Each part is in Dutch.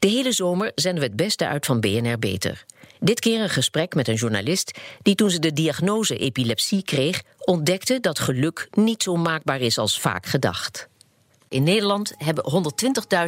De hele zomer zenden we het beste uit van BNR Beter. Dit keer een gesprek met een journalist die toen ze de diagnose epilepsie kreeg, ontdekte dat geluk niet zo maakbaar is als vaak gedacht. In Nederland hebben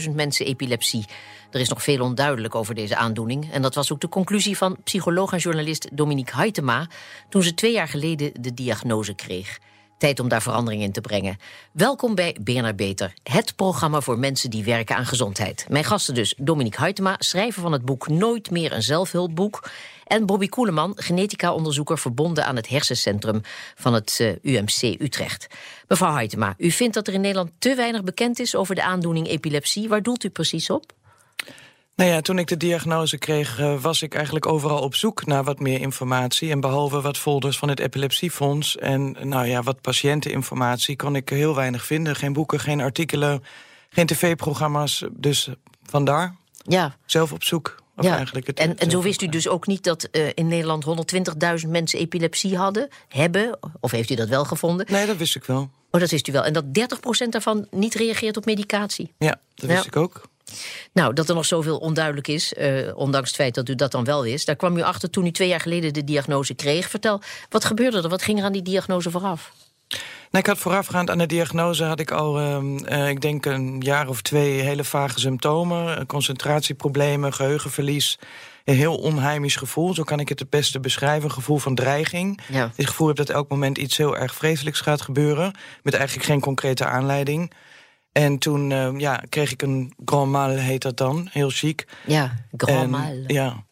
120.000 mensen epilepsie. Er is nog veel onduidelijk over deze aandoening. En dat was ook de conclusie van psycholoog en journalist Dominique Huytema toen ze twee jaar geleden de diagnose kreeg. Tijd om daar verandering in te brengen. Welkom bij BNR Beter, het programma voor mensen die werken aan gezondheid. Mijn gasten dus Dominique Huytema, schrijver van het boek Nooit meer een zelfhulpboek. En Bobby Koeleman, genetica-onderzoeker verbonden aan het hersencentrum van het uh, UMC Utrecht. Mevrouw Huytema, u vindt dat er in Nederland te weinig bekend is over de aandoening epilepsie. Waar doelt u precies op? Nou ja, toen ik de diagnose kreeg, uh, was ik eigenlijk overal op zoek naar wat meer informatie. En behalve wat folders van het Epilepsiefonds en nou ja, wat patiënteninformatie, kon ik heel weinig vinden. Geen boeken, geen artikelen, geen tv-programma's. Dus vandaar. Ja. Zelf op zoek. Of ja. eigenlijk het, en, en zo wist u dus ook niet dat uh, in Nederland 120.000 mensen epilepsie hadden, hebben? Of heeft u dat wel gevonden? Nee, dat wist ik wel. Oh, dat wist u wel. En dat 30% daarvan niet reageert op medicatie? Ja, dat wist ja. ik ook. Nou, dat er nog zoveel onduidelijk is, uh, ondanks het feit dat u dat dan wel wist... daar kwam u achter toen u twee jaar geleden de diagnose kreeg. Vertel, wat gebeurde er? Wat ging er aan die diagnose vooraf? Nou, ik had voorafgaand aan de diagnose had ik al, uh, ik denk een jaar of twee hele vage symptomen. Concentratieproblemen, geheugenverlies. Een heel onheimisch gevoel, zo kan ik het het beste beschrijven. Een gevoel van dreiging. Ja. Het gevoel heb dat elk moment iets heel erg vreselijks gaat gebeuren. Met eigenlijk geen concrete aanleiding. En toen uh, ja, kreeg ik een grand mal, heet dat dan, heel chic. Ja, grand mal. Ja,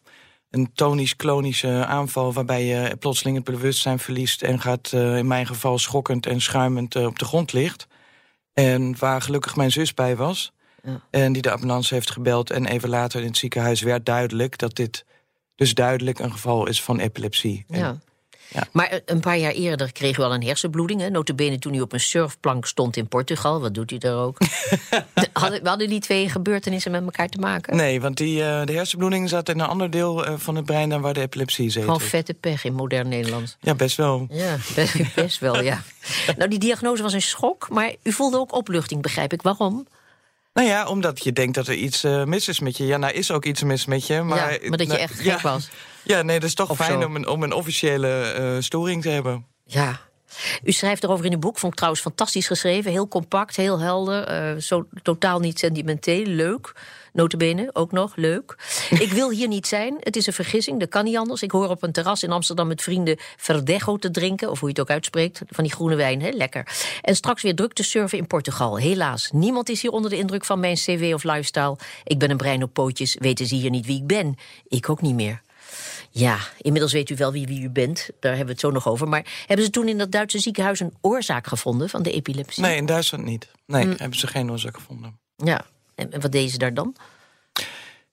een tonisch-klonische aanval waarbij je plotseling het bewustzijn verliest... en gaat uh, in mijn geval schokkend en schuimend uh, op de grond ligt. En waar gelukkig mijn zus bij was. Ja. En die de ambulance heeft gebeld. En even later in het ziekenhuis werd duidelijk dat dit dus duidelijk een geval is van epilepsie. Ja. En ja. Maar een paar jaar eerder kreeg u al een hersenbloeding. Hè? Notabene toen u op een surfplank stond in Portugal. Wat doet u daar ook? hadden, hadden die twee gebeurtenissen met elkaar te maken? Nee, want die, uh, de hersenbloeding zat in een ander deel uh, van het brein... dan waar de epilepsie zit. Gewoon vette pech in modern Nederlands. Ja, best wel. Ja, best, best wel, ja. nou, die diagnose was een schok, maar u voelde ook opluchting, begrijp ik. Waarom? Nou ja, omdat je denkt dat er iets uh, mis is met je. Ja, nou is ook iets mis met je. Maar, ja, maar dat je echt gek was. Ja, nee, dat is toch of fijn om een, om een officiële uh, storing te hebben. Ja. U schrijft erover in uw boek, vond ik trouwens fantastisch geschreven. Heel compact, heel helder, uh, zo totaal niet sentimenteel, leuk. Notabene, ook nog, leuk. ik wil hier niet zijn, het is een vergissing, dat kan niet anders. Ik hoor op een terras in Amsterdam met vrienden Verdejo te drinken... of hoe je het ook uitspreekt, van die groene wijn, hè? lekker. En straks weer druk te surfen in Portugal. Helaas, niemand is hier onder de indruk van mijn cv of lifestyle. Ik ben een brein op pootjes, weten ze hier niet wie ik ben. Ik ook niet meer. Ja, inmiddels weet u wel wie, wie u bent. Daar hebben we het zo nog over. Maar hebben ze toen in dat Duitse ziekenhuis een oorzaak gevonden van de epilepsie? Nee, in Duitsland niet. Nee, mm. hebben ze geen oorzaak gevonden. Ja, en wat deden ze daar dan?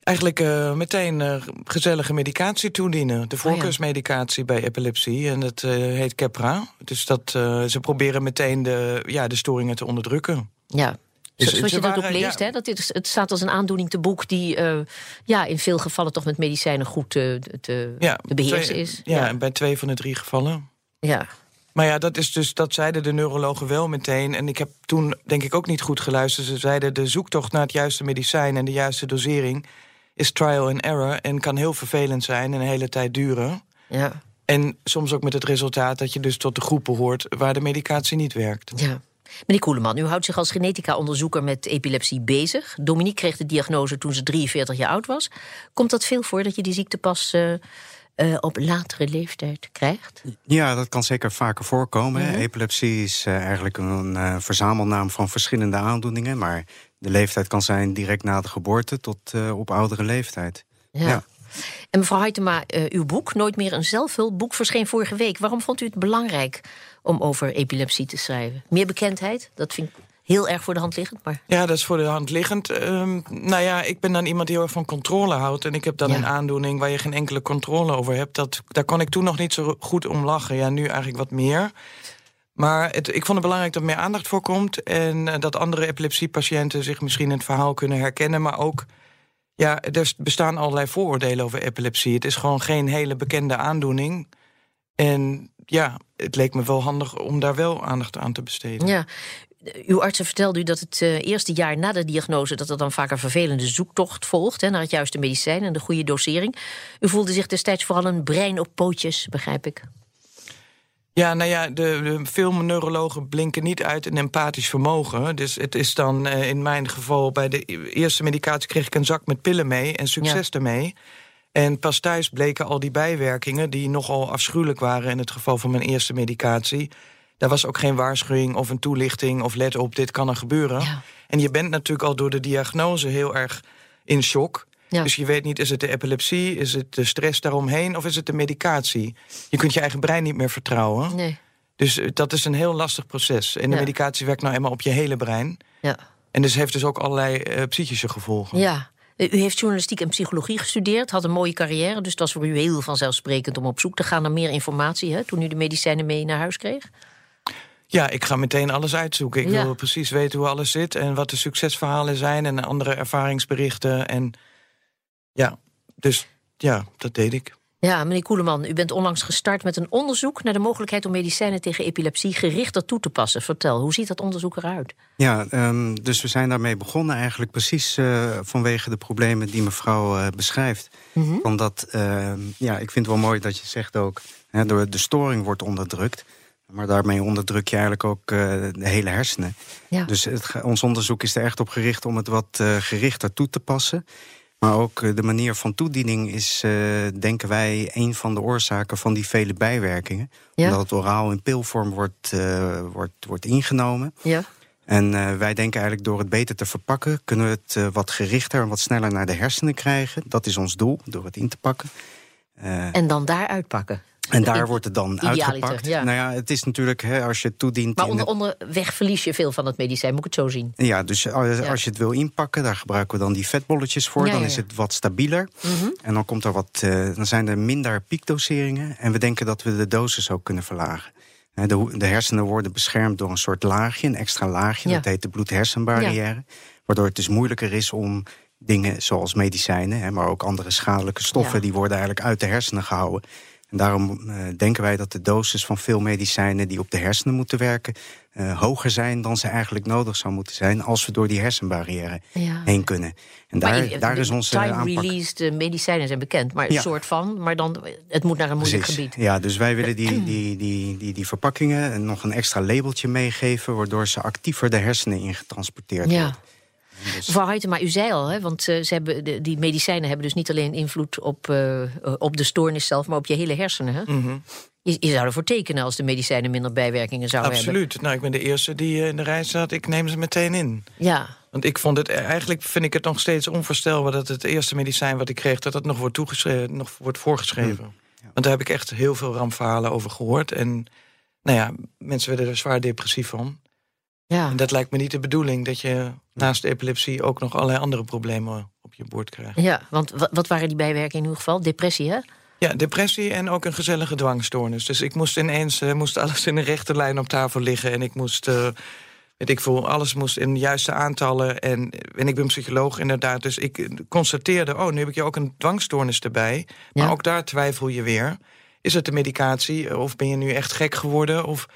Eigenlijk uh, meteen uh, gezellige medicatie toedienen. De voorkeursmedicatie bij epilepsie. En dat uh, heet Keppra. Dus dat, ze proberen meteen de, ja, de storingen te onderdrukken. Ja, dus Zoals je dat ook leest, hè, dat dit, het staat als een aandoening te boek... die uh, ja, in veel gevallen toch met medicijnen goed te, te, ja, te beheersen twee, is. Ja, ja, bij twee van de drie gevallen. Ja. Maar ja, dat, is dus, dat zeiden de neurologen wel meteen. En ik heb toen denk ik ook niet goed geluisterd. Ze zeiden de zoektocht naar het juiste medicijn en de juiste dosering... is trial and error en kan heel vervelend zijn en een hele tijd duren. Ja. En soms ook met het resultaat dat je dus tot de groepen hoort... waar de medicatie niet werkt. Ja. Meneer Koeleman, u houdt zich als genetica-onderzoeker met epilepsie bezig. Dominique kreeg de diagnose toen ze 43 jaar oud was. Komt dat veel voor dat je die ziekte pas uh, uh, op latere leeftijd krijgt? Ja, dat kan zeker vaker voorkomen. Mm -hmm. Epilepsie is uh, eigenlijk een verzamelnaam van verschillende aandoeningen. Maar de leeftijd kan zijn direct na de geboorte tot op oudere leeftijd. ja. ja. En mevrouw Huytema, uh, uw boek, Nooit meer een zelfhulpboek, verscheen vorige week. Waarom vond u het belangrijk om over epilepsie te schrijven? Meer bekendheid? Dat vind ik heel erg voor de hand liggend. Maar... Ja, dat is voor de hand liggend. Um, nou ja, ik ben dan iemand die heel erg van controle houdt. En ik heb dan ja. een aandoening waar je geen enkele controle over hebt. Dat, daar kon ik toen nog niet zo goed om lachen. Ja, nu eigenlijk wat meer. Maar het, ik vond het belangrijk dat er meer aandacht voor komt. En uh, dat andere epilepsiepatiënten zich misschien in het verhaal kunnen herkennen. Maar ook ja, er bestaan allerlei vooroordelen over epilepsie. Het is gewoon geen hele bekende aandoening. En ja, het leek me wel handig om daar wel aandacht aan te besteden. Ja, uw artsen vertelde u dat het uh, eerste jaar na de diagnose... dat er dan vaak een vervelende zoektocht volgt hè, naar het juiste medicijn... en de goede dosering. U voelde zich destijds vooral een brein op pootjes, begrijp ik. Ja, nou ja, de, de veel neurologen blinken niet uit een empathisch vermogen. Dus het is dan uh, in mijn geval... bij de eerste medicatie kreeg ik een zak met pillen mee... en succes ja. ermee. En pas thuis bleken al die bijwerkingen... die nogal afschuwelijk waren in het geval van mijn eerste medicatie... Daar was ook geen waarschuwing of een toelichting of let op, dit kan er gebeuren. Ja. En je bent natuurlijk al door de diagnose heel erg in shock. Ja. Dus je weet niet, is het de epilepsie, is het de stress daaromheen... of is het de medicatie? Je kunt je eigen brein niet meer vertrouwen. Nee. Dus eh, dat is een heel lastig proces. En de medicatie werkt nou eenmaal op je hele brein. Ja. En dus heeft dus ook allerlei uh, psychische gevolgen. Ja, u heeft journalistiek en psychologie gestudeerd, had een mooie carrière... dus het was voor u heel vanzelfsprekend om op zoek te gaan naar meer informatie... Hè, toen u de medicijnen mee naar huis kreeg? Ja, ik ga meteen alles uitzoeken. Ik wil precies weten hoe alles zit en wat de succesverhalen zijn en andere ervaringsberichten. En ja, dus ja, dat deed ik. Ja, meneer Koeleman, u bent onlangs gestart met een onderzoek naar de mogelijkheid om medicijnen tegen epilepsie gerichter toe te passen. Vertel, hoe ziet dat onderzoek eruit? Ja, um, dus we zijn daarmee begonnen eigenlijk precies uh, vanwege de problemen die mevrouw uh, beschrijft. Mm -hmm. Omdat, uh, ja, ik vind het wel mooi dat je zegt ook, hè, door de storing wordt onderdrukt. Maar daarmee onderdruk je eigenlijk ook uh, de hele hersenen. Ja. Dus het, ons onderzoek is er echt op gericht om het wat uh, gerichter toe te passen. Maar ook uh, de manier van toediening is, denken wij, een van de oorzaken van die vele bijwerkingen. Ja. Omdat het oraal in pilvorm wordt, wordt, wordt ingenomen. Ja. En wij denken eigenlijk door het beter te verpakken... kunnen we het wat gerichter en wat sneller naar de hersenen krijgen. Dat is ons doel, door het in te pakken. en dan daar uitpakken. En daar wordt het dan uitgepakt. Ja. Nou ja, het is natuurlijk, hè, als je het toedient... Maar onder, onderweg verlies je veel van het medicijn, moet ik het zo zien? Ja, dus als, als je het wil inpakken, daar gebruiken we dan die vetbolletjes voor. dan is het wat stabieler. Mm En dan, komt er wat, uh, dan zijn er minder piekdoseringen. En we denken dat we de dosis ook kunnen verlagen. De, de hersenen worden beschermd door een soort laagje, een extra laagje. Dat heet de bloed-hersenbarrière. Waardoor het dus moeilijker is om dingen zoals medicijnen... maar ook andere schadelijke stoffen... die worden eigenlijk uit de hersenen gehouden. En daarom uh, denken wij dat de dosis van veel medicijnen die op de hersenen moeten werken, uh, hoger zijn dan ze eigenlijk nodig zou moeten zijn als we door die hersenbarrière ja. heen kunnen. En daar, daar is onze time-released medicijnen zijn bekend, maar een ja. soort van, maar dan het moet naar een moeilijk Precies. gebied. Ja, dus wij willen die, die, die, die, die verpakkingen nog een extra labeltje meegeven, waardoor ze actiever de hersenen ingetransporteerd ja. worden. Dus... Mevrouw maar u zei al, hè, want uh, ze hebben, de, die medicijnen hebben dus niet alleen invloed op, uh, op de stoornis zelf, maar op je hele hersenen. Hè? Mm -hmm. je, je, zou ervoor tekenen als de medicijnen minder bijwerkingen zouden Absoluut. hebben. Absoluut. Nou, ik ben de eerste die in de rij staat. Ik neem ze meteen in. Ja. Want ik vond het eigenlijk vind ik het nog steeds onvoorstelbaar dat het eerste medicijn wat ik kreeg, dat dat nog wordt, toegeschreven, nog wordt voorgeschreven. Mm. Ja. Want daar heb ik echt heel veel rampverhalen over gehoord. En nou ja, mensen werden er zwaar depressief van. Ja. En dat lijkt me niet de bedoeling, dat je naast epilepsie ook nog allerlei andere problemen op je bord krijgt. Ja, want wat waren die bijwerkingen in uw geval? Depressie, hè? Ja, depressie en ook een gezellige dwangstoornis. Dus ik moest ineens uh, moest alles in een rechte lijn op tafel liggen. En ik moest, uh, weet ik veel, alles moest in de juiste aantallen. En, en ik ben psycholoog inderdaad. Dus ik constateerde, oh, nu heb ik je ook een dwangstoornis erbij. Maar ook daar twijfel je weer. Is het de medicatie? Of ben je nu echt gek geworden? Of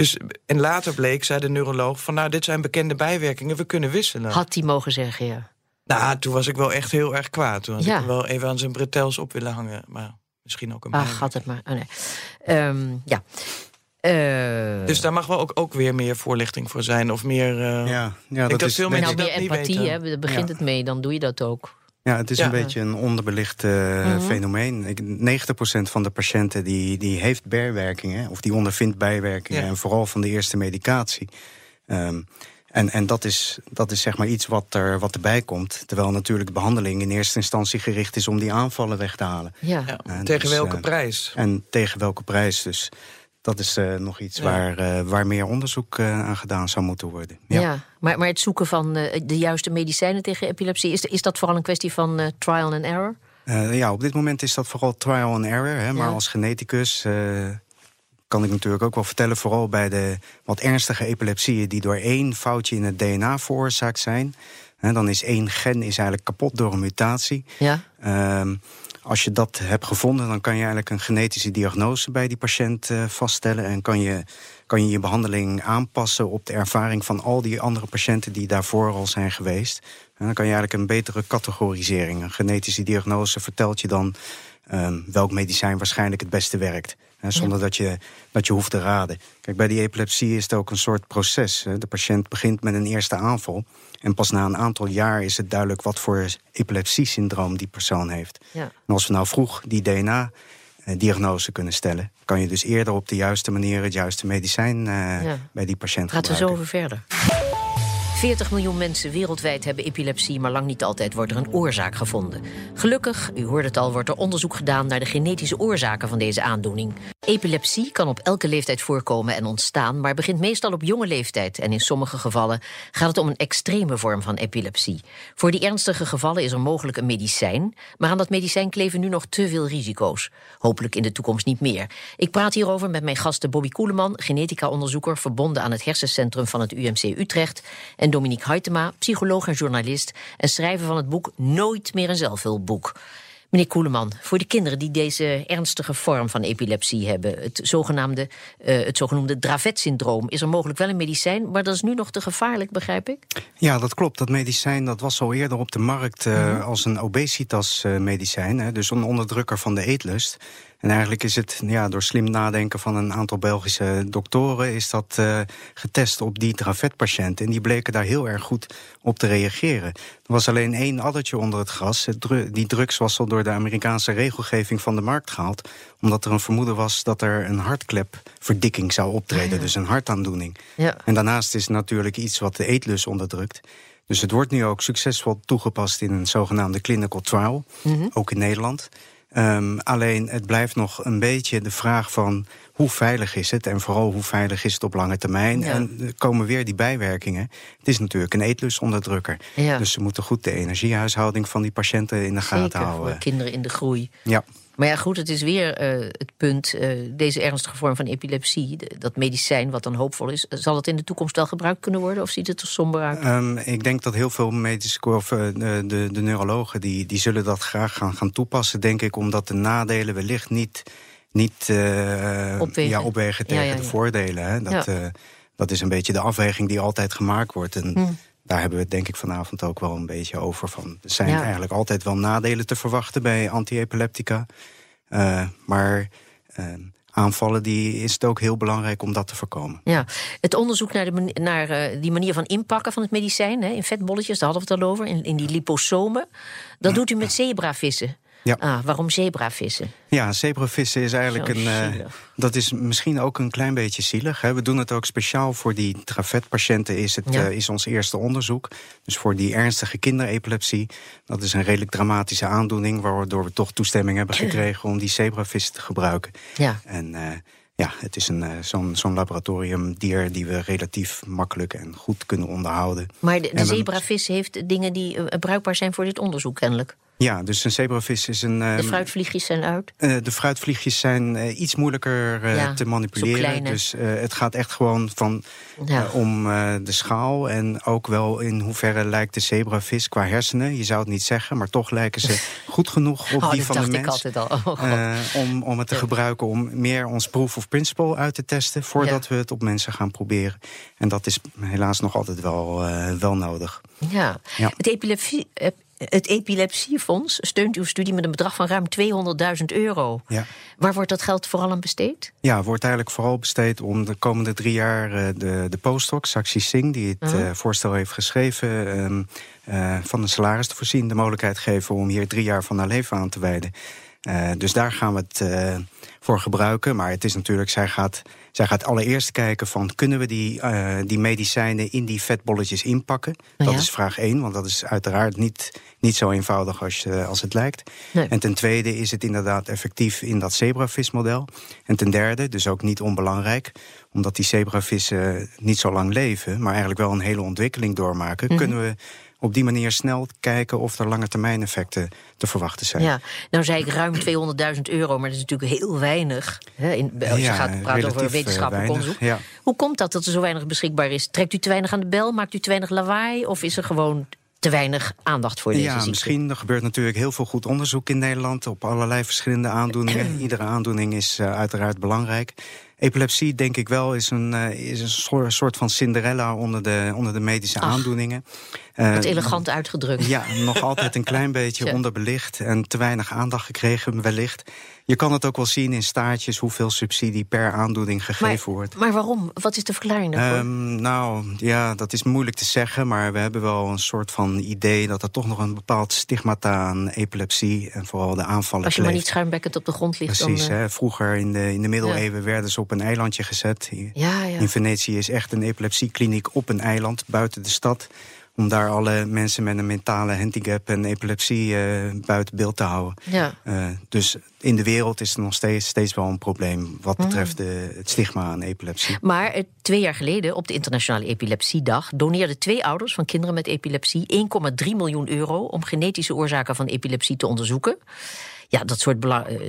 dus, en later bleek, zei de neuroloog, van nou, dit zijn bekende bijwerkingen, we kunnen wisselen. Had hij mogen zeggen, ja. Nou, toen was ik wel echt heel erg kwaad. Toen had ja. ik wel even aan zijn bretels op willen hangen. Maar misschien ook een Ach, had het maar. Oh, nee. Um, ja. Uh... Dus daar mag wel ook, ook weer meer voorlichting voor zijn. Of meer. Uh... Ja, ja, dat, dat is veel mensen nou, meer empathie, hè, daar begint ja. het mee, dan doe je dat ook. Ja, het is ja. een beetje een onderbelicht uh, mm -hmm. fenomeen. 90% van de patiënten die, die heeft bijwerkingen, of die ondervindt bijwerkingen, ja. en vooral van de eerste medicatie. Um, en, en dat is, dat is zeg maar iets wat, er, wat erbij komt. Terwijl natuurlijk de behandeling in eerste instantie gericht is om die aanvallen weg te halen. Ja. ja tegen dus, welke uh, prijs? En tegen welke prijs. Dus dat is uh, nog iets ja. waar, uh, waar meer onderzoek uh, aan gedaan zou moeten worden. Ja, ja maar, maar het zoeken van de juiste medicijnen tegen epilepsie... is, is dat vooral een kwestie van trial and error? ja, op dit moment is dat vooral trial and error. Hè, maar als geneticus kan ik natuurlijk ook wel vertellen... vooral bij de wat ernstige epilepsieën... die door één foutje in het DNA veroorzaakt zijn... He, dan is één gen is eigenlijk kapot door een mutatie. Ja. Ehm, als je dat hebt gevonden, dan kan je eigenlijk een genetische diagnose bij die patiënt uh, vaststellen. En kan je, kan je je behandeling aanpassen op de ervaring van al die andere patiënten die daarvoor al zijn geweest. En dan kan je eigenlijk een betere categorisering. Een genetische diagnose vertelt je dan um, welk medicijn waarschijnlijk het beste werkt. Hè, zonder dat, je, dat je hoeft te raden. Kijk, bij die epilepsie is het ook een soort proces. Hè. De patiënt begint met een eerste aanval. En pas na een aantal jaar is het duidelijk wat voor epilepsie-syndroom die persoon heeft. Ja. En als we nou vroeg die DNA-diagnose kunnen stellen, kan je dus eerder op de juiste manier het juiste medicijn uh, bij die patiënt Laten gebruiken. Laten we zo over verder. 40 miljoen mensen wereldwijd hebben epilepsie, maar lang niet altijd wordt er een oorzaak gevonden. Gelukkig, u hoort het al, wordt er onderzoek gedaan naar de genetische oorzaken van deze aandoening. Epilepsie kan op elke leeftijd voorkomen en ontstaan, maar begint meestal op jonge leeftijd. En in sommige gevallen gaat het om een extreme vorm van epilepsie. Voor die ernstige gevallen is er mogelijk een medicijn, maar aan dat medicijn kleven nu nog te veel risico's. Hopelijk in de toekomst niet meer. Ik praat hierover met mijn gasten Bobby Koeleman, genetica-onderzoeker verbonden aan het hersencentrum van het UMC Utrecht. En Dominique Huytema, psycholoog en journalist en schrijver van het boek Nooit meer een zelfhulpboek. Meneer Koeleman, voor de kinderen die deze ernstige vorm van epilepsie hebben, het zogenaamde, uh, het zogenoemde Dravet-syndroom, is er mogelijk wel een medicijn, maar dat is nu nog te gevaarlijk, begrijp ik? Ja, dat klopt. Dat medicijn dat was al eerder op de markt uh, als een obesitas-medicijn, dus een onderdrukker van de eetlust. En eigenlijk is het ja, door slim nadenken van een aantal Belgische doktoren... is dat uh, getest op die Dravet-patiënten. En die bleken daar heel erg goed op te reageren. Er was alleen één addertje onder het gras. Die drugs was al door de Amerikaanse regelgeving van de markt gehaald... omdat er een vermoeden was dat er een hartklepverdikking zou optreden. Ah, dus een hartaandoening. Ja. En daarnaast is het natuurlijk iets wat de eetlus onderdrukt... Dus het wordt nu ook succesvol toegepast in een zogenaamde clinical trial, mm -hmm. ook in Nederland. Um, alleen het blijft nog een beetje de vraag van hoe veilig is het en vooral hoe veilig is het op lange termijn. En er komen weer die bijwerkingen. Het is natuurlijk een eetlusonderdrukker. Ja. Dus ze moeten goed de energiehuishouding van die patiënten in de Zeker, gaten houden. Voor kinderen in de groei. Ja. Maar ja, goed, het is weer uh, het punt. Uh, deze ernstige vorm van epilepsie, dat medicijn wat dan hoopvol is, zal het in de toekomst wel gebruikt kunnen worden? Of ziet het er somber uit? Um, ik denk dat heel veel medische of uh, de, de neurologen die, die zullen dat graag gaan, gaan toepassen, denk ik, omdat de nadelen wellicht niet, niet opwegen. Ja, opwegen tegen ja, ja, de voordelen. Hè. Dat, dat is een beetje de afweging die altijd gemaakt wordt. En hm daar hebben we het denk ik vanavond ook wel een beetje over. Van, er zijn eigenlijk altijd wel nadelen te verwachten bij anti-epileptica. Uh, maar uh, aanvallen, die is het ook heel belangrijk om dat te voorkomen. Ja, het onderzoek naar, de, naar uh, die manier van inpakken van het medicijn, hè, in vetbolletjes, daar hadden we het al over, in, in die liposomen, dat doet u met zebravissen. Ja. Ah, waarom zebravissen? Ja, zebravissen is eigenlijk een. Uh, dat is misschien ook een klein beetje zielig. Hè. We doen het ook speciaal voor die travetpatiënten. Is het ja. uh, is ons eerste onderzoek. Dus voor die ernstige kinderepilepsie. Dat is een redelijk dramatische aandoening. Waardoor we toch toestemming hebben gekregen om die zebravissen te gebruiken. Ja. En. Uh, ja, het is een, zo'n zo'n laboratoriumdier die we relatief makkelijk en goed kunnen onderhouden. Maar de, de zebravis heeft dingen die bruikbaar zijn voor dit onderzoek kennelijk? Ja, dus een zebravis is een... Um, de fruitvliegjes zijn uit? Uh, de fruitvliegjes zijn uh, iets moeilijker uh, ja, te manipuleren. Dus het gaat echt gewoon van, ja. om de schaal. En ook wel in hoeverre lijkt de zebravis qua hersenen. Je zou het niet zeggen, maar toch lijken ze goed genoeg op oh, die van de mens. altijd al. Oh, om, om het te gebruiken om meer ons proof of principle uit te testen... voordat we het op mensen gaan proberen. En dat is helaas nog altijd wel, wel nodig. Ja, het epilepsie het Epilepsiefonds steunt uw studie met een bedrag van ruim 200.000 euro. Ja. Waar wordt dat geld vooral aan besteed? Ja, wordt eigenlijk vooral besteed om de komende drie jaar uh, de, de postdoc, Saxi Singh, die het uh, voorstel heeft geschreven, uh, van een salaris te voorzien, de mogelijkheid geven om hier drie jaar van haar leven aan te wijden. dus daar gaan we het voor gebruiken. Maar het is natuurlijk, zij gaat, zij gaat allereerst kijken van kunnen we die, uh, die medicijnen in die vetbolletjes inpakken. Oh dat is vraag één, want dat is uiteraard niet, niet zo eenvoudig als, uh, als het lijkt. Nee. En ten tweede is het inderdaad effectief in dat zebravismodel. En ten derde, dus ook niet onbelangrijk, omdat die zebravissen niet zo lang leven, maar eigenlijk wel een hele ontwikkeling doormaken, mm -hmm. kunnen we op die manier snel kijken of er lange termijn effecten te verwachten zijn. Ja, nou zei ik ruim 200.000 euro, maar dat is natuurlijk heel weinig. Hè, in, als je ja, gaat praten over wetenschappelijk weinig, onderzoek. Ja. Hoe komt dat dat er zo weinig beschikbaar is? Trekt u te weinig aan de bel? Maakt u te weinig lawaai? Of is er gewoon te weinig aandacht voor deze ja, ziekte. misschien. Er gebeurt natuurlijk heel veel goed onderzoek in Nederland op allerlei verschillende aandoeningen. Iedere aandoening is uh, uiteraard belangrijk. Epilepsie, denk ik wel, is een, uh, is een soort van Cinderella onder de, onder de medische Ach, aandoeningen. Wat elegant uitgedrukt. Ja, nog altijd een klein beetje onderbelicht en te weinig aandacht gekregen, wellicht. Je kan het ook wel zien in staartjes hoeveel subsidie per aandoening gegeven maar, wordt. Maar waarom? Wat is de verklaring daarvoor? Um, nou, ja, dat is moeilijk te zeggen, maar we hebben wel een soort van idee dat er toch nog een bepaald stigmata aan epilepsie en vooral de aanvallen. Als je maar niet schuimbekkend op de grond ligt. Precies, dan, uh... hè, vroeger in de, in de middeleeuwen ja. werden ze op een eilandje gezet. Ja, ja. In Venetië is echt een epilepsiekliniek op een eiland buiten de stad om daar alle mensen met een mentale handicap en epilepsie uh, buiten beeld te houden. Ja. Uh, dus in de wereld is er nog steeds, steeds wel een probleem wat Mhm. betreft de, het stigma aan epilepsie. Maar uh, twee jaar geleden, op de Internationale Epilepsiedag, doneerden twee ouders van kinderen met epilepsie 1,3 miljoen euro om genetische oorzaken van epilepsie te onderzoeken. Ja, dat soort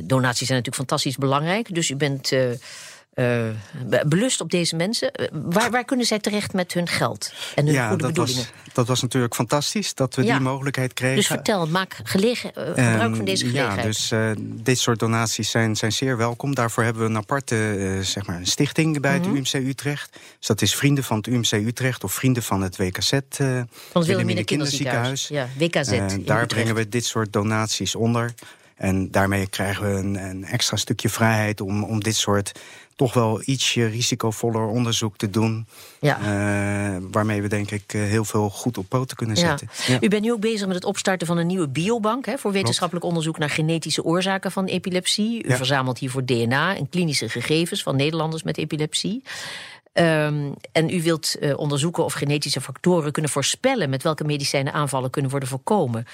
donaties zijn natuurlijk fantastisch belangrijk. Dus u bent uh, belust op deze mensen. Uh, waar, waar, kunnen zij terecht met hun geld en hun ja, goede dat bedoelingen? Was, dat was natuurlijk fantastisch dat we ja. die mogelijkheid kregen. Dus vertel, maak gelegen, uh, gebruik um, van deze gelegenheid. Ja, dus dit soort donaties zijn, zijn zeer welkom. Daarvoor hebben we een aparte zeg maar een stichting bij Mhm. mm -hmm. het UMC Utrecht. Dus dat is Vrienden van het UMC Utrecht of Vrienden van het WKZ. Van het Wilhelmina Kinderziekenhuis. Ja, WKZ. Daar brengen we dit soort donaties onder. En daarmee krijgen we een, een extra stukje vrijheid om, om dit soort toch wel ietsje risicovoller onderzoek te doen. Ja. Uh, waarmee we denk ik uh, heel veel goed op poten kunnen zetten. Ja. U bent nu ook bezig met het opstarten van een nieuwe biobank hè, voor wetenschappelijk onderzoek naar genetische oorzaken van epilepsie. U verzamelt hiervoor DNA en klinische gegevens van Nederlanders met epilepsie. Um, en u wilt uh, onderzoeken of genetische factoren kunnen voorspellen met welke medicijnen aanvallen kunnen worden voorkomen.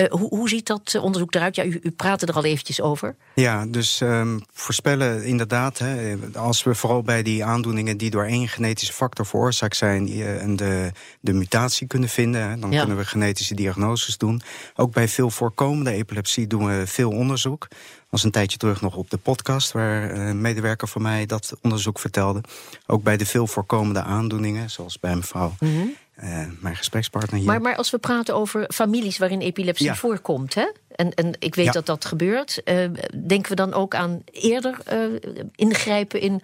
Uh, hoe, hoe, ziet dat uh, onderzoek eruit? Ja, u, u praatte er al eventjes over. Ja, dus um, voorspellen inderdaad. Hè, als we vooral bij die aandoeningen die door één genetische factor veroorzaakt zijn en de, de mutatie kunnen vinden, hè, dan Ja. kunnen we genetische diagnoses doen. Ook bij veel voorkomende epilepsie doen we veel onderzoek. was een tijdje terug nog op de podcast waar een medewerker van mij dat onderzoek vertelde. Ook bij de veel voorkomende aandoeningen, zoals bij mevrouw. Mhm. Uh, mijn gesprekspartner hier. Maar, maar als we praten over families waarin epilepsie Ja. voorkomt, hè? En, en ik weet Ja. dat dat gebeurt, uh, denken we dan ook aan eerder uh, ingrijpen in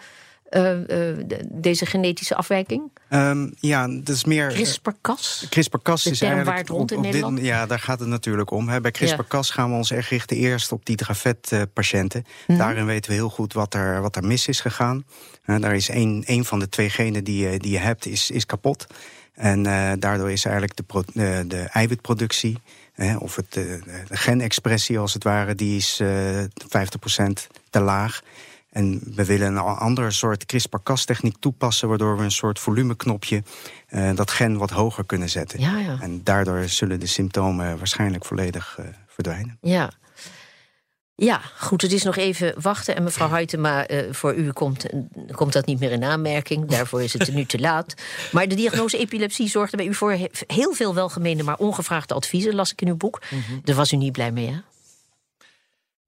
de, deze genetische afwijking? Um, ja, dat is meer. CRISPR-Cas? CRISPR-Cas is eigenlijk. rond op, op? Dit, ja, daar gaat het natuurlijk om. Hè. Bij CRISPR-Cas gaan we ons echt richten eerst op die Dravet-patiënten. Mhm. Daarin weten we heel goed wat er, wat er mis is gegaan. Daar is één, één van de twee genen die je, die je hebt, is, is kapot. En uh, daardoor is eigenlijk de, pro, de, de eiwitproductie, hè, of het, de, de genexpressie als het ware, die is uh, 50% te laag. En we willen een andere soort CRISPR-Cas-techniek toepassen, waardoor we een soort volumeknopje uh, dat gen wat hoger kunnen zetten. Ja, ja. En daardoor zullen de symptomen waarschijnlijk volledig uh, verdwijnen. Ja. Ja, goed, het is nog even wachten. En mevrouw Huytema, uh, voor u komt, komt dat niet meer in aanmerking. Daarvoor is het nu te laat. Maar de diagnose epilepsie zorgde bij u voor heel veel welgemeende... maar ongevraagde adviezen, las ik in uw boek. Mm -hmm. Daar was u niet blij mee, hè?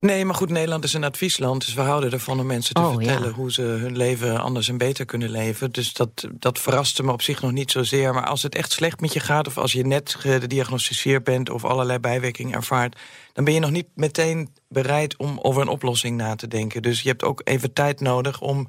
Nee, maar goed, Nederland is een adviesland. Dus we houden ervan om mensen te Oh, vertellen... ja. hoe ze hun leven anders en beter kunnen leven. Dus dat, dat verraste me op zich nog niet zozeer. Maar als het echt slecht met je gaat... of als je net gediagnosticeerd bent... of allerlei bijwerkingen ervaart... dan ben je nog niet meteen bereid om over een oplossing na te denken. Dus je hebt ook even tijd nodig om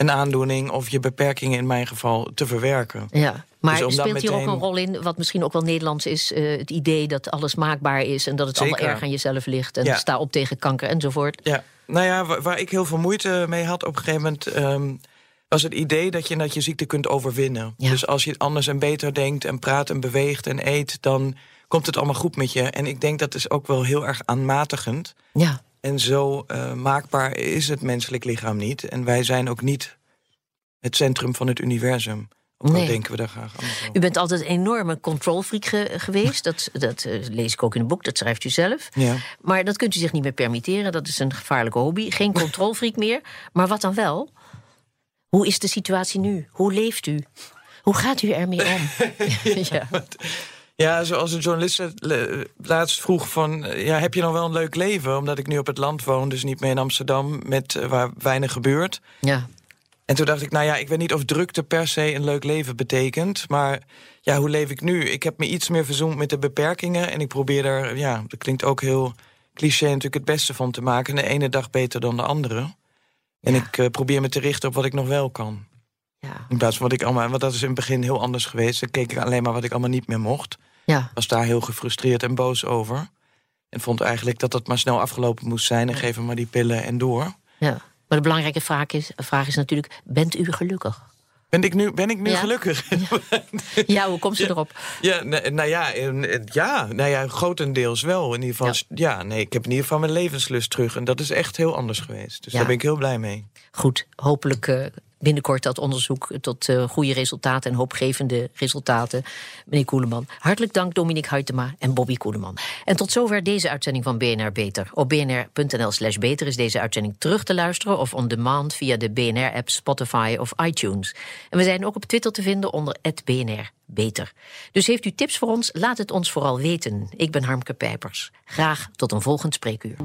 een aandoening... of je beperkingen in mijn geval te verwerken. Ja. Maar Dus om dan speelt hier ook een rol in, wat misschien ook wel Nederlands is... uh, het idee dat alles maakbaar is en dat het Zeker. allemaal erg aan jezelf ligt... en Ja. sta op tegen kanker enzovoort. Ja, nou ja, waar, waar ik heel veel moeite mee had op een gegeven moment... Um, was het idee dat je dat je ziekte kunt overwinnen. Ja. Dus als je anders en beter denkt en praat en beweegt en eet... dan komt het allemaal goed met je. En ik denk dat is ook wel heel erg aanmatigend. Ja, En zo uh, maakbaar is het menselijk lichaam niet. En wij zijn ook niet het centrum van het universum. Ook Nee. denken we daar graag over. u bent altijd een enorme controlfreak ge- geweest. Dat, dat uh, lees ik ook in het boek, dat schrijft u zelf. Ja. Maar dat kunt u zich niet meer permitteren. Dat is een gevaarlijke hobby. Geen controlfreak meer. Maar wat dan wel? Hoe is de situatie nu? Hoe leeft u? Hoe gaat u ermee om? ja. Ja, zoals een journalist laatst vroeg van... eh, Ja, heb je nou wel een leuk leven? Omdat ik nu op het land woon, dus niet meer in Amsterdam... met eh, waar weinig gebeurt. ja. En toen dacht ik, nou ja, ik weet niet of drukte per se een leuk leven betekent. Maar ja, hoe leef ik nu? Ik heb me iets meer verzoend met de beperkingen. En ik probeer er, ja, dat klinkt ook heel cliché natuurlijk het beste van te maken. De ene dag beter dan de andere. En ik uh, probeer me te richten op wat ik nog wel kan. Ja. In plaats van wat ik allemaal, want dat is in het begin heel anders geweest. Dan keek ik alleen maar wat ik allemaal niet meer mocht. Ja. Was daar heel gefrustreerd en boos over. En vond eigenlijk dat dat maar snel afgelopen moest zijn. En geef hem maar die pillen en door. Ja. Maar de belangrijke vraag is, vraag is natuurlijk: bent u gelukkig? Ben ik nu, ben ik nu gelukkig? Ja. hoe komt ze erop? Ja, nou ja, ja, nou ja, grotendeels wel. In ieder geval, ja. nee, ik heb in ieder geval mijn levenslust terug. En dat is echt heel anders geweest. Dus daar ben ik heel blij mee. Goed, hopelijk uh, binnenkort dat onderzoek tot uh, goede resultaten en hoopgevende resultaten. Meneer Koeleman. Hartelijk dank, Dominique Huytema en Bobby Koeleman. En tot zover deze uitzending van BNR Beter. Op bnr.nl/slash beter is deze uitzending terug te luisteren of on demand via de BNR-app, Spotify of iTunes. En we zijn ook op Twitter te vinden onder BNR Beter. Dus heeft u tips voor ons? Laat het ons vooral weten. Ik ben Harmke Pijpers. Graag tot een volgend spreekuur.